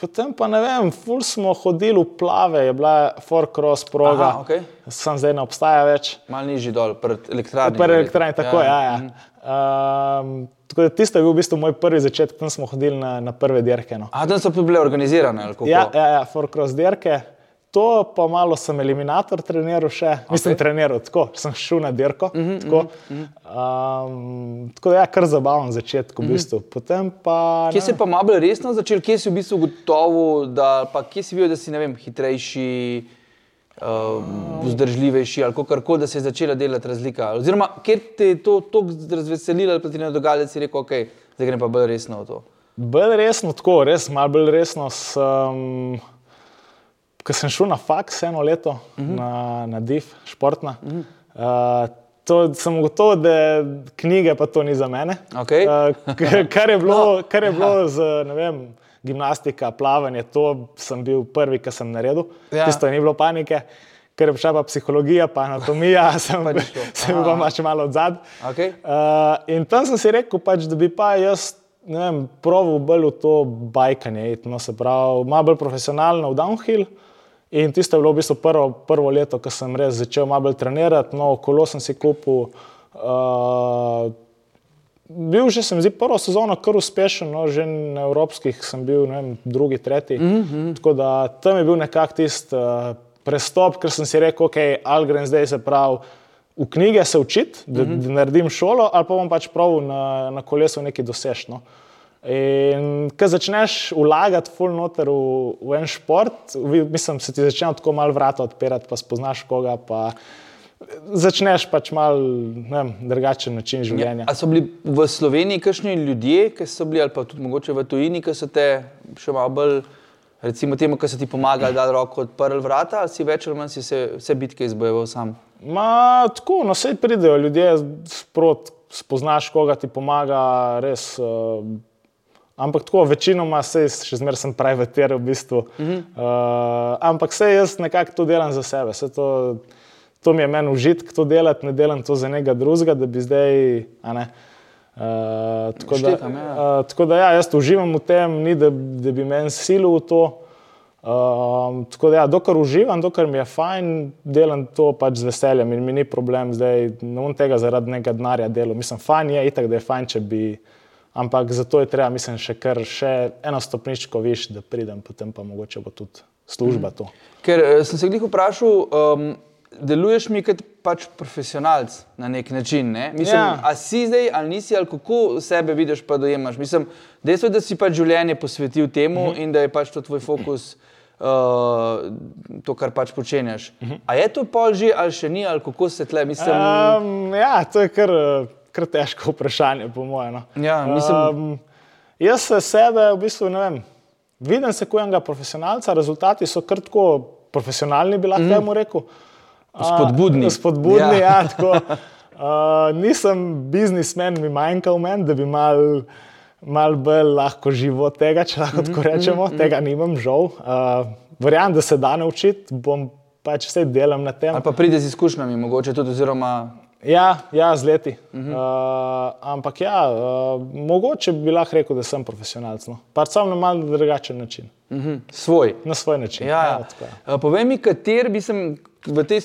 [SPEAKER 3] potem pa ne vem, ful smo hodili v plave, je bila Forcross proga.
[SPEAKER 2] Aha, okej.
[SPEAKER 3] Sam zdaj ne obstaja več.
[SPEAKER 2] Mal nižji dol, pred elektrarno.
[SPEAKER 3] Prvi elektrarni, tako ja. ja, ja. Um, tako da tisto je bil v bistvu moj prvi začetek, tam smo hodili na, na prve dirke. No.
[SPEAKER 2] A tam so bile organizirane?
[SPEAKER 3] Ja, ja, ja Forcross dirke. To pa malo sem eliminator treniral še, okay. mislim, treniral tako, sem šel na dirko. Mm -hmm, tako, mm -hmm. um, tako da je ja, kar zabaven začetek, v bistvu. Potem pa.
[SPEAKER 2] Kje si pa malo resno začel, kje si v bistvu gotovo, da pa kje si videl, da si ne vem, hitrejši, uh, vzdržljivejši ali kar koli, da se je začela delati razlika. Oziroma, kjer te je to tako razveselilo, pa ti ne dogaja, da si rekel, ok, zdaj grem pa bolj resno v to.
[SPEAKER 3] Bolj resno, tako, res malo bolj resno. Sem, ko sem šel na faks eno leto, uh -huh. na, na DIF, športna. Uh -huh. uh, To sem gotovo, da knjige pa to ni za mene.
[SPEAKER 2] Okay.
[SPEAKER 3] Uh, [laughs] kar je bilo, no. kar je bilo z vem, gimnastika, plavanje, to sem bil prvi, ki sem naredil. Ja. Tisto ni bilo panike, ker je prišla pa psihologija, pa anatomija, [laughs] sem, pa sem bil pa še malo odzad.
[SPEAKER 2] Okay.
[SPEAKER 3] Uh, in tam sem si rekel, pač, da bi pa jaz. Proval bolj v to bajkanje, no, se pravi, malo bolj profesionalno v downhill. Uh, In tisto je bilo v bistvu prvo, prvo leto, ko sem res začel malo trenirati, no, kolo sem si kupil. Uh, bil že sem zdi prvo sezono kar uspešen, no, že na evropskih sem bil vem, drugi, tretji. Mm -hmm. Tako da tam je bil nekak tisti uh, prestop, ker sem si rekel, ok, ali grem zdaj se prav. V knjige se učiti, da, mm -hmm. da naredim šolo, ali pa bom pač prav na, na kolesu nekaj doseženo. Uh, In ko začneš vlagati full noter v, v en šport, mislim, se ti začne tako malo vrata odpirati, pa spoznaš koga, pa začneš pač mal drugačen način življenja.
[SPEAKER 2] Ja, so bili v Sloveniji kakšni ljudje, ki so bili, ali pa tudi mogoče v tujini, ki so te še malo bolj, recimo temu, ki so ti pomagali, da roko odprli vrata, ali si več ali manj si se vse bitke izbojeval sam?
[SPEAKER 3] Ma, tako, no, vse pridejo ljudje sprot, spoznaš koga ti pomaga, res. Uh, Ampak tako, večinoma se še zmeraj sem privatiral v bistvu. Uh -huh. uh, ampak vse jaz nekako to delam za sebe. To, to mi je meni užitek to delati, ne delam to za nekega drugega, da bi zdaj. Uh, tako,
[SPEAKER 2] Štetam,
[SPEAKER 3] da,
[SPEAKER 2] ja.
[SPEAKER 3] uh, tako da ja, jaz uživam v tem, ni da, da bi meni silil v to. Uh, tako da, ja, dokler uživam, dokler mi je fajn, delam to pač z veseljem in mi ni problem zdaj, ne bom tega zaradi nekega denarja delal. Mislim, fajn je, itak, da je fajn, če bi ampak zato je treba, mislim, še kar še eno stopničko više, da pridem, potem pa mogoče bo tudi služba to.
[SPEAKER 2] Ker eh, sem se jih vprašal, um, deluješ mi kot pač profesionalc na nek način. Ne? Mislim, ja. A si zdaj ali nisi, ali kako sebe vidiš, pa dojemaš. Mislim, dejstvo je, da si pač življenje posvetil temu uh mhm. -huh. in da je pač to tvoj fokus. Uh, to, kar pač počenjaš. Uh -huh. A je to pol že ali še ni, ali kako se tle misliš?
[SPEAKER 3] Um, ja, to je kar kar težko vprašanje, po mojem. No.
[SPEAKER 2] Ja, mislim... um,
[SPEAKER 3] jaz se sebe, v bistvu, ne vem, vidim se kot enega profesionalca, rezultati so kar tako profesionalni, bi lahko mm. temu rekel.
[SPEAKER 2] Spodbudni.
[SPEAKER 3] Uh, spodbudni, ja, ja tako. Uh, nisem biznismen, mi manjka v meni, da bi mal. Mal bolj lahko živo tega, če lahko tako mhm, rečemo, mm -hmm. tega nimam, žal. Uh, Verjamem, da se da naučiti, bom pač vse delam na tem.
[SPEAKER 2] Ali pa pride z izkušnjami, mogoče tudi, oziroma
[SPEAKER 3] Ja, ja z leti. Uh -huh. uh, ampak ja, uh, mogoče bi lahko rekel, da sem profesionalc. No. Pač samo na malo drugačen način.
[SPEAKER 2] Uh -huh. Svoj.
[SPEAKER 3] Na svoj način.
[SPEAKER 2] Ja, ja. Ja, uh, povej mi, kateri bi sem v tej,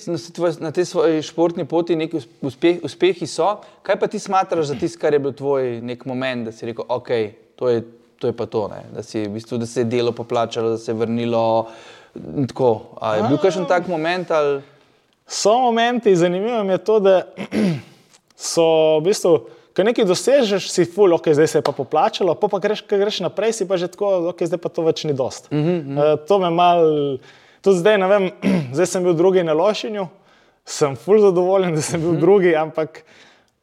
[SPEAKER 2] na tej svoji športni poti neki uspeh, uspehi so. Kaj pa ti smatraš za tisto, kar je bil tvoj nek moment, da si rekel, ok, to je, to je pa to, ne? da, si, v bistvu, da se je delo poplačalo, da se je vrnilo. Tako. Je bil kakšen tak moment? Ali...
[SPEAKER 3] So momenti, zanimivo je to, da [clears throat] so v bistvu, ko nekaj dosežeš, si ful, ok, zdaj se je pa poplačalo, pa, pa greš, greš naprej, si pa že tako, ok, zdaj pa to več ni dost. Mm -hmm. uh, to me mal, tudi zdaj, ne vem, [clears throat] zdaj sem bil drugi na lošinju, sem ful zadovoljen, da sem bil mm -hmm. drugi, ampak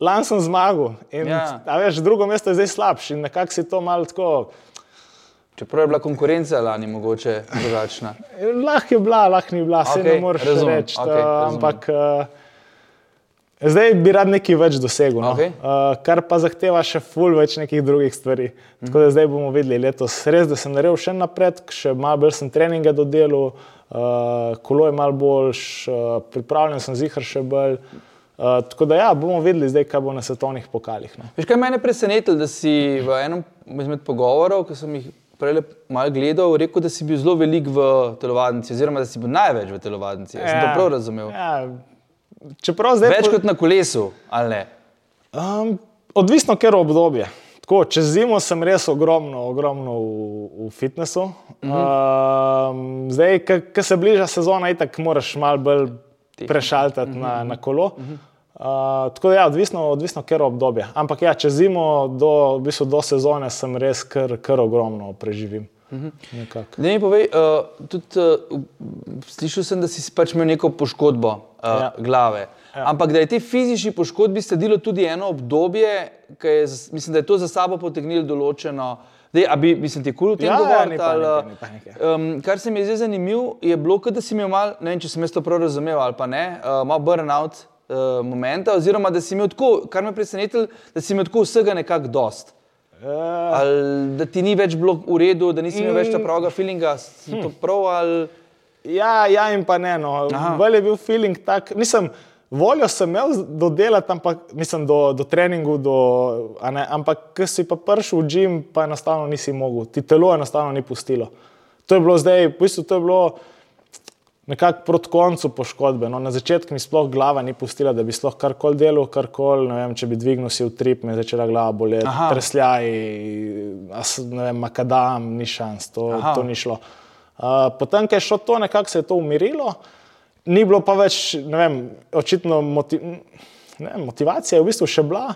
[SPEAKER 3] lan sem zmagal. In, ja. a veš, drugo mesto je zdaj slabše in nekako si to mal tako.
[SPEAKER 2] Čeprav je bila konkurenca lani mogoče drugačna.
[SPEAKER 3] lahko je bila, lahko ni bila, se okay, ne moreš reči. Okay, ampak uh, zdaj bi rad nekaj več dosegel. No? Okay. Uh, kar pa zahteva še ful več nekih drugih stvari. Mm -hmm. Tako da zdaj bomo videli letos. Res, da sem naredil še napredek, še malo bolj sem treninge dodelal, uh, kolo je malo boljš, uh, pripravljen sem zihar še bolj. Uh, tako da ja, bomo videli zdaj, kaj bo na svetovnih pokalih. No.
[SPEAKER 2] Veš, kaj mene presenetilo, da si v enem izmed pogovorov, ki sem jih prej malo gledal, rekel, da si bil zelo velik v telovadnici, oziroma da si bil največ v telovadnici. Ja, sem to prav razumel.
[SPEAKER 3] Ja, čeprav zdaj
[SPEAKER 2] Več kot na kolesu, ali ne?
[SPEAKER 3] Um, odvisno, ker obdobje. Tako, čez zimo sem res ogromno, ogromno v, v fitnessu. Uh -huh. um, zdaj, ko se bliža sezona, itak moraš malo bolj prešaltati -huh. na, na kolo. -huh. Uh, tako da, ja, odvisno, odvisno ker obdobje. Ampak ja, čez zimo, do, v bistvu do sezone, sem res kar, kar ogromno preživim.
[SPEAKER 2] Da mi povej, uh, tudi uh, slišal sem, da si pač imel neko poškodbo uh, ja. glave. Ja. Ampak da je te fizični poškodbi sledilo tudi eno obdobje, ki je, mislim, da je to za sabo potegnilo določeno. Dej, a bi, mislim, ti kul v tem
[SPEAKER 3] Ja, ja,
[SPEAKER 2] govoriti?
[SPEAKER 3] ni
[SPEAKER 2] ali,
[SPEAKER 3] panike, ni panike.
[SPEAKER 2] Um, kar se mi je zdaj zanimivo, je bilo, da si imel mal, ne vem, če sem jaz to prav razumel ali pa ne, uh, malo burnout uh, momenta, oziroma da si imel tako, kar me presenetilo, da si imel tako vsega nekako dost.
[SPEAKER 3] Uh,
[SPEAKER 2] Ali da ti ni več bilo v redu, da nisi imel več ta
[SPEAKER 3] Mm.
[SPEAKER 2] pravega feelinga, si to prav ali.
[SPEAKER 3] ja, ja, in pa ne. No. Bolj je bil feeling tak. Nisem, voljo sem imel do delati, ampak nisem do, do treningu, do, ne, ampak ko si pa prišel v gim, pa enostavno nisi mogel. Ti telo enostavno ni pustilo. To je bilo zdaj, v bistvu to je bilo nekako proti koncu poškodbe. No, na začetku mi sploh glava ni pustila, da bi sploh karkoli delal, karkoli. Vem, če bi dvignil si v trip, mi je začela glava boleti, vem, makadam, ni šans, to,
[SPEAKER 2] Aha.
[SPEAKER 3] to ni šlo. Uh, potem, ko je šlo to, nekako se je to umirilo, ni bilo pa več, ne vem, očitno moti ne, vem, motivacija je v bistvu še bila,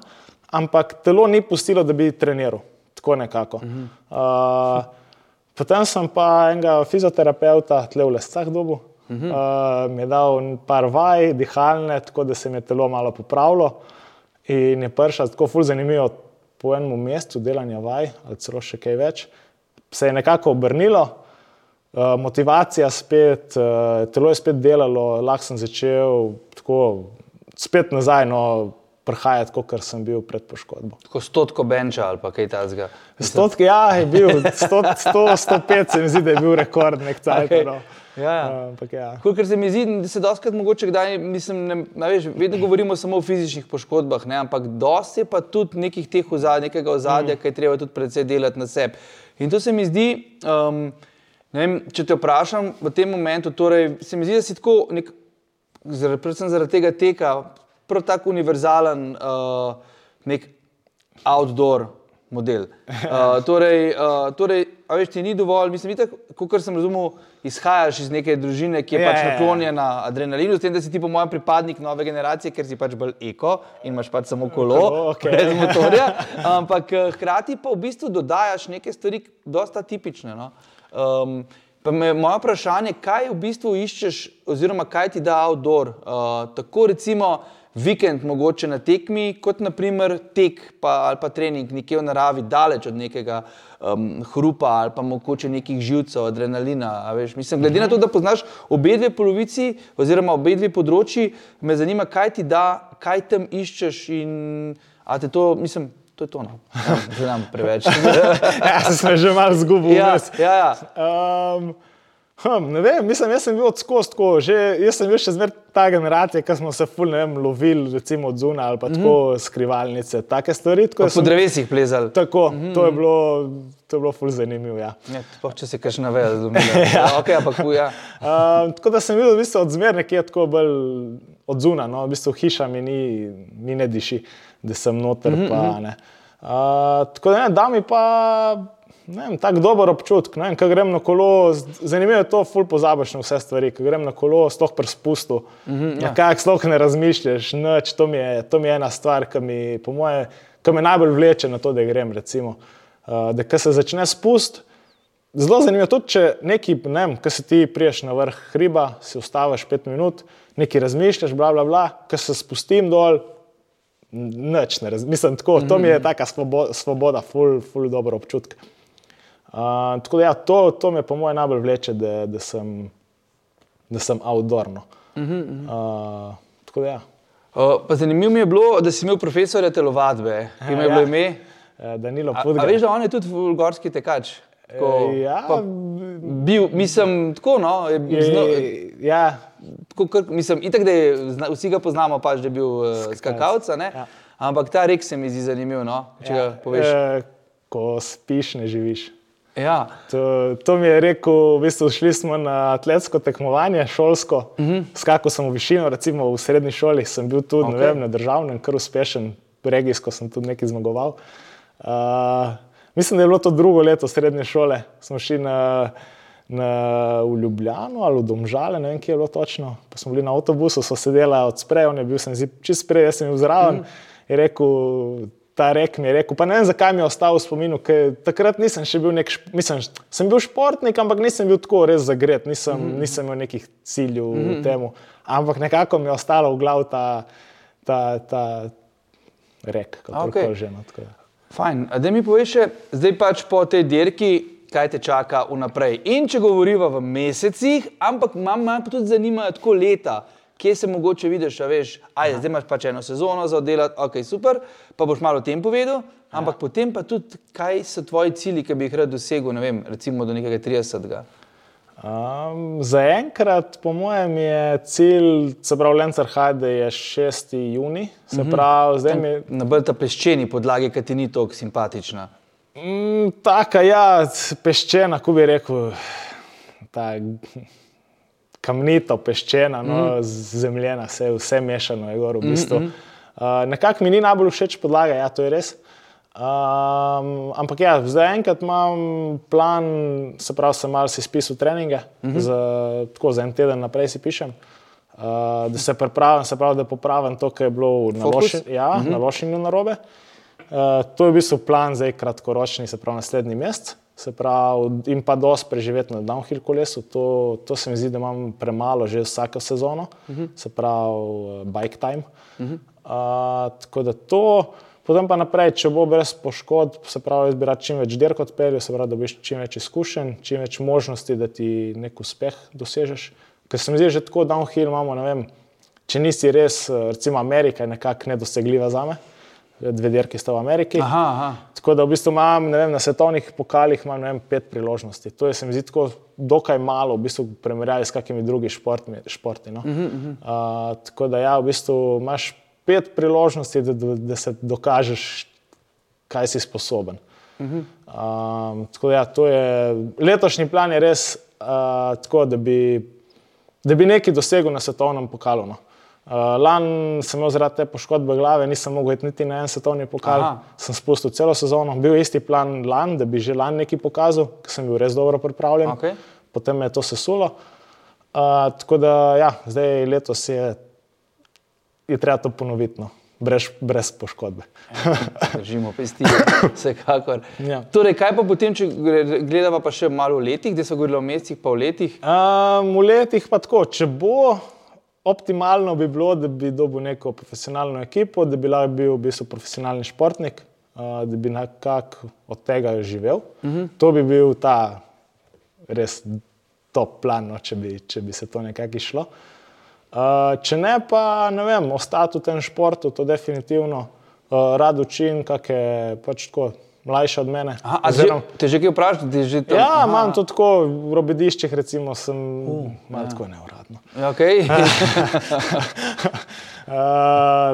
[SPEAKER 3] ampak telo ni pustilo, da bi treniral. Tako nekako. Uh, potem sem pa enega fizioterapeuta, tle v lescah dobu. Uh -huh. uh, mi je dal par vaj, dihalne, tako da se mi je telo malo popravilo. In je prišel tako ful zanimivo po enem mesecu delanja vaj, ali celo še kaj več. Se je nekako obrnilo, uh, motivacija spet, uh, telo je spet delalo, lahko sem začel tako spet nazaj, no, prihajati, kot sem bil pred poškodbo.
[SPEAKER 2] Tako stotko benča ali kaj takega.
[SPEAKER 3] Stotki, ja, je bil 100, 100 105, se mi zdi, da je bil rekord nek cajt.
[SPEAKER 2] Okej.
[SPEAKER 3] No.
[SPEAKER 2] Ja, ja.
[SPEAKER 3] Ampak ja.
[SPEAKER 2] Kolikor se mi zdi, da se doskrat mogoče kdaj, mislim, ne, ne veš, vedno govorimo samo o fizičnih poškodbah, ne, ampak dosti je pa tudi nekih teh ozad, nekega ozadja, mm. ki je treba tudi predvsej delati na sebi. In to se mi zdi, um, vem, če te vprašam v tem momentu, torej se mi zdi, da si tako, nek, zaradi, predvsem zaradi tega teka, prav tako univerzalen uh, nek outdoor model. [laughs] Uh, torej, uh, torej, a veš, ti ni dovolj, mislim, kot sem razumel, izhajaš iz neke družine, ki je pač
[SPEAKER 3] ja, ja.
[SPEAKER 2] naklonjena adrenalinu, s tem, da si ti po mojem pripadnik nove generacije, ker si pač bolj eko in imaš pač samo kolo,
[SPEAKER 3] Kolo, okej.
[SPEAKER 2] brez motorja. Ampak eh, hkrati pa v bistvu dodajaš neke stvari, dosta tipične. No? Um, Pa me moje vprašanje, kaj v bistvu iščeš, oziroma kaj ti da outdoor? Uh, tako recimo vikend mogoče na tekmi, kot naprimer tek pa, ali pa trening nekje v naravi, daleč od nekega um, hrupa ali pa mogoče nekih živcev, adrenalina. Veš, mislim, glede na to, da poznaš obe dve polovici oziroma obe dve področji, me zanima, kaj ti da, kaj tam iščeš in a te to, mislim, to je to. No. Že nam preveč. [laughs]
[SPEAKER 3] ja, sem že malo zgubil.
[SPEAKER 2] ja, ja, ja.
[SPEAKER 3] Um, hm, ne vem, mislim, jaz sem bil odskost tako, že, jaz sem bil še zmer ta generacija, ki smo se ful, ne vem, lovili, recimo od zunaj ali pa tako mm -hmm. skrivalnice, take stvari. Tako,
[SPEAKER 2] po drevesih plezali.
[SPEAKER 3] tako mm -hmm. to, je bilo, to je bilo ful zanimivo. Ja.
[SPEAKER 2] Ja, sploh če se kaj nave, razumem. [laughs] ja, okay, ampak ja.
[SPEAKER 3] Um, [laughs] tako da sem videl, v bistvu, od zmer nekje tako bolj od zunaj, no, v bistvu hiša mi ni, mi ne diši, da sem noter. Mm -hmm. pa, ne. uh, tako da ne, da mi pa. Vem, Tako dober občutek, vem, ko grem na kolo, zanimivo je to, ful pozabiš na vse stvari. Ko grem na kolo, sploh pri spustu, mm -hmm, ja. nekako sploh ne razmišljaš, nič, to, mi je, to mi je ena stvar, ki mi, po moje, ki me najbolj vleče na to, da grem. Recimo. Uh, da ko se začne spust, Zelo zanimivo je tudi, če neki, ne vem, ki se ti priješ na vrh hriba, si ustaviš pet minut, nekaj razmišljaš, bla, bla, bla, ko se spustim dol, nič ne razmišljam. Tako, to mi je taka svoboda, svoboda ful, ful dobro občutek. Uh, tako da ja, to, to me po mojem najbolj vleče, da, da sem, da sem outdoorno. Uh, tako da ja.
[SPEAKER 2] Uh, pa zanimivo mi je bilo, da si imel profesorja telovadbe, ki mu je bilo
[SPEAKER 3] Ja.
[SPEAKER 2] ime.
[SPEAKER 3] Eh, Danilo Pudgar.
[SPEAKER 2] veš, da on je tudi vulgarski tekač. Tako,
[SPEAKER 3] Eh, ja,
[SPEAKER 2] pa bil, mislim, tako, no, je, zno,
[SPEAKER 3] Je, ja,
[SPEAKER 2] tako kar, mislim, itak, da je, zna- vsi ga poznamo, pač, da je bil uh, skakalec, a ne?
[SPEAKER 3] Ja.
[SPEAKER 2] ampak ta rek se mi zdi zanimiv, no? če ja. ga poveš.
[SPEAKER 3] E, ko spiš, ne živiš.
[SPEAKER 2] Ja.
[SPEAKER 3] To, to mi je rekel, v bistvu šli smo na atletsko tekmovanje, šolsko. Uh -huh. Skakal sem v višino, recimo v srednji šoli, sem bil tudi okay. Vem, na državnem, kar uspešen, regijsko sem tudi nekaj zmagoval. Uh, mislim, da je bilo to drugo leto srednje šole. Smo šli na, na, v Ljubljano ali v Domžale, ne vem, kje je bilo točno. Pa smo bili na avtobusu, so sedeli od sprej, on je bil sem čist sprej, jaz sem bil zraven. Mm. Je rekel, ta rek mi je rekel, pa ne vem, zakaj mi je ostal v spominu, ker takrat nisem še bil nek, mislim, sem bil športnik, ampak nisem bil tako res zagret, nisem, mm. nisem imel nekih ciljev mm. v tem. Ampak nekako mi je ostalo v glavu ta, ta, ta rek, kako okay. že. No, tako da.
[SPEAKER 2] Fajn. A Da mi poveš, še, zdaj pač po tej dirki, kaj te čaka vnaprej. In če govoriva v mesecih, ampak imam me pa tudi zanimajo tako leta, kje se mogoče vidiš, a veš, aj, zdaj imaš pač eno sezono za oddelati, ok, super, pa boš malo o tem povedal, ampak potem pa tudi, kaj so tvoji cilji, ki bi jih rad dosegel, ne vem, recimo do nekega 30.
[SPEAKER 3] Um, Zaenkrat, po mojem, je cilj, se pravi, Lencar Hajde je 6. juni, se
[SPEAKER 2] Mhm.
[SPEAKER 3] pravi, zdaj mi je
[SPEAKER 2] Na bolj ta peščeni podlagi, ki ti ni tako simpatična.
[SPEAKER 3] mm, taka, ja, peščena, ko bi rekel, ta kamnito peščena, no,
[SPEAKER 2] Mhm.
[SPEAKER 3] mm. zemljena, vse, vse mešano je gor v bistvu. Mm -hmm. uh, nekako mi ni najbolj všeč podlaga, ja, to je res. Um, ampak ja, zaenkrat imam plan, se pravi, sem malo si spisal treninge, uh -huh. za, tako za en teden naprej si pišem. Uh, da se pripravim, se pravi, da popravim to, kar je bilo na, loši, ja, uh -huh. na lošinju narobe. Uh, to je v bistvu plan zdaj kratkoročni, se pravi naslednji mesec. Se pravi, in pa dosti preživeti na downhill kolesu, to, to se mi zdi, da imam premalo že vsako sezono, uh -huh. se pravi, uh, bike time. Uh -huh. uh, tako da to, potem pa naprej, če bo brez poškodb, se pravi, jaz bi rad čim več dirk odpeljal, se pravi, da dobiš čim več izkušenj, čim več možnosti, da ti nek uspeh dosežeš. Ker se mi zdi, že tako downhill imamo, ne vem, če nisi res, eh, recimo Amerika je nekako nedosegljiva za me, dve dirki sta v Ameriki.
[SPEAKER 2] Aha, aha.
[SPEAKER 3] Tako da v bistvu imam vem, na svetovnih pokalih imam, vem, pet priložnosti. To je se mi zdi tako dokaj malo v bistvu, primerjavi s kakimi drugimi športmi. športi. No? Uh -huh. uh, tako da ja, v bistvu imaš pet priložnosti, da, da, da se dokažeš, kaj si sposoben. Uh -huh. um, tako da ja, to je letošnji plan je res uh, tako, da bi, da bi nekaj dosegel na svetovnem pokalu. No. Uh, Lani sem imel zaradi te poškodbe glave, nisem mogel iti niti na en svetovni pokal.
[SPEAKER 2] Aha.
[SPEAKER 3] Sem spustil celo sezono. Bil je isti plan lani, da bi že lani nekaj pokazal, ker sem bil res dobro pripravljen.
[SPEAKER 2] Okej.
[SPEAKER 3] Potem me je to sesulo. Uh, tako da ja, zdaj letos je, je treba to ponoviti, no. brez, brez poškodbe.
[SPEAKER 2] Držimo pesti, [laughs] vsekakor.
[SPEAKER 3] Ja.
[SPEAKER 2] Torej, kaj pa potem, če gledava pa še malo v letih, da so govorili o mesecih, pa v letih?
[SPEAKER 3] Um, v letih pa tako, če bo optimalno, bi bilo, da bi dobil neko profesionalno ekipo, da bi lahko bil v bistvu profesionalni športnik, uh, da bi nekako od tega živel. Uh -huh. To bi bil ta res top plan, no, če, bi, če bi se to nekako išlo. Uh, če ne, pa ne vem, ostati v tem športu, to definitivno uh, rad učim, kakšne pač tako mlajše od mene.
[SPEAKER 2] Aha, a že, te že kaj vprašati, ti že to?
[SPEAKER 3] Ja,
[SPEAKER 2] Aha.
[SPEAKER 3] imam to tako v robediščih, recimo, sem uh, malo ja. tako neuradno.
[SPEAKER 2] Ja, Okay. [laughs]
[SPEAKER 3] Uh,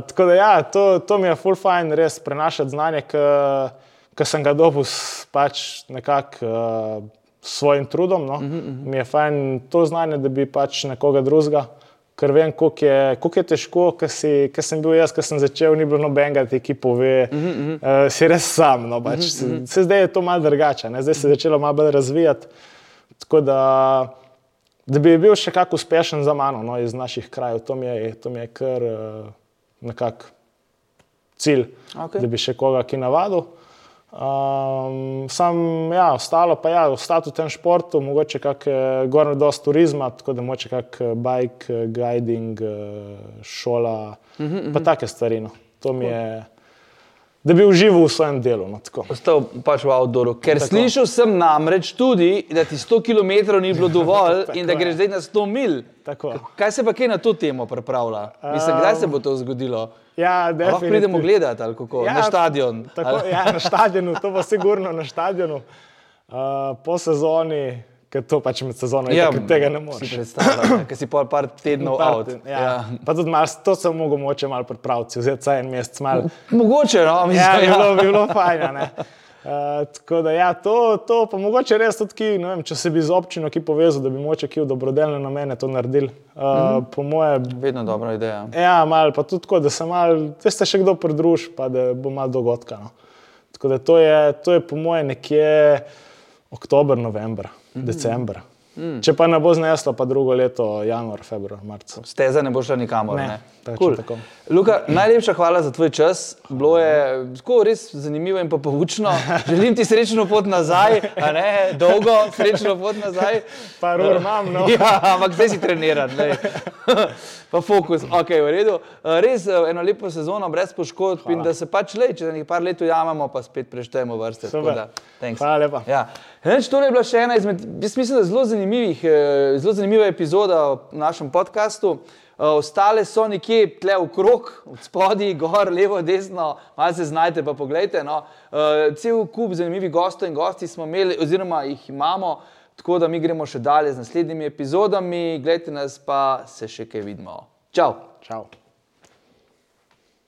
[SPEAKER 3] tako da, ja, to, to mi je full fajn, res prenašati znanje, ki sem ga dobil s pač nekako uh, s svojim trudom. No. Uh -huh, uh -huh. Mi je fajn to znanje, da bi pač nekoga drugega. Ker vem, koliko je, koliko je težko, ker sem bil jaz, ki sem začel, ni bilo nobenega, ki pove, uh -huh. uh, si res sam. No, pač, uh -huh. se, zdaj je to malo drugače, ne? zdaj se je začelo malo bolj razvijati. Tako da, da bi bil še kako uspešen za mano no, iz naših krajev, to mi je, to mi je kar uh, nekako cilj,
[SPEAKER 2] Okej.
[SPEAKER 3] da bi še koga ki navadil. Um, sam, ja, ostalo pa je, ja, ostati v tem športu, mogoče kakšne gornje dosti turizma, tako da mogoče kak eh, bike, eh, guiding, eh, šola, uh -huh, pa take stvari. No. To mi je, da bi užival v svojem delu. No, tako.
[SPEAKER 2] Ostal pač v outdooru. Ker Tako. slišal sem namreč tudi, da ti 100 km ni bilo [laughs] dovolj in da greš zdaj na 100 mil.
[SPEAKER 3] Tako.
[SPEAKER 2] Kaj se pa kaj na to temo pripravlja? Mislim, kdaj se bo to zgodilo?
[SPEAKER 3] Ja,
[SPEAKER 2] Lahko pridemo gledati ali kako? Ja, na stadion.
[SPEAKER 3] Tako,
[SPEAKER 2] ali?
[SPEAKER 3] ja, na stadionu, to bo sigurno na stadionu. Uh, po sezoni, ker to pač med sezono
[SPEAKER 2] Ja,
[SPEAKER 3] ja, tega ne moreš.
[SPEAKER 2] predstavljam, ker si pol par tednov
[SPEAKER 3] Par-
[SPEAKER 2] out.
[SPEAKER 3] Ja. Ja. Pa tudi malo, to sem mogel moče malo pripraviti, vzeti vsaj en mesec malo.
[SPEAKER 2] Mogoče, no, mislim,
[SPEAKER 3] Ja, bi
[SPEAKER 2] ja.
[SPEAKER 3] bilo, bi bilo fajn. ne. Uh, [laughs] tako da, ja, to, to pa mogoče res tudi, ki, vem, če se bi z občino ki povezal, da bi moče ki v dobrodelne namene to naredili. Uh, mm -hmm. Po moje,
[SPEAKER 2] Vedno dobra ideja.
[SPEAKER 3] ja, malo pa tudi tako, da se malo, da se še kdo pridruži, pa da bo malo dogodka. No. Tako da to je, to je po moje nekje oktober, november, mm -hmm. december. Mm. Če pa ne bo zneslo, pa drugo leto, januar, februar, marc.
[SPEAKER 2] Steza ne bo šla nikamor.
[SPEAKER 3] Ne,
[SPEAKER 2] Ne,
[SPEAKER 3] točno
[SPEAKER 2] cool.
[SPEAKER 3] tako.
[SPEAKER 2] Luka, najlepša hvala za tvoj čas. Bilo je tako res zanimivo in pa poučno. Želim ti srečno pot nazaj, a ne dolgo srečno pot nazaj.
[SPEAKER 3] Par ur imam, no.
[SPEAKER 2] Ja, ampak zdaj si treniran. Pa fokus, ok, v redu. Eh, Res eh, eno lepo sezono, brez poškodb in da se pač le, če za nekaj par let ujamemo, pa spet preštejemo vrste. tako da, thanks.
[SPEAKER 3] Hvala lepa.
[SPEAKER 2] Ja. Reč, to je bila še ena izmed, jaz mislim, da zelo, zanimivih, eh, zelo zanimiva epizoda v našem podkastu. Eh, Ostale so nekje tle okrog, od spodaj, gor, levo, desno, malo se znajte, pa pogledajte. No. Eh, Cel kup zanimivih gostov in gosti smo imeli, oziroma jih imamo, tako da mi gremo še dalje z naslednjimi epizodami. Gledajte nas, pa se še kaj vidimo. Čau!
[SPEAKER 3] Čau.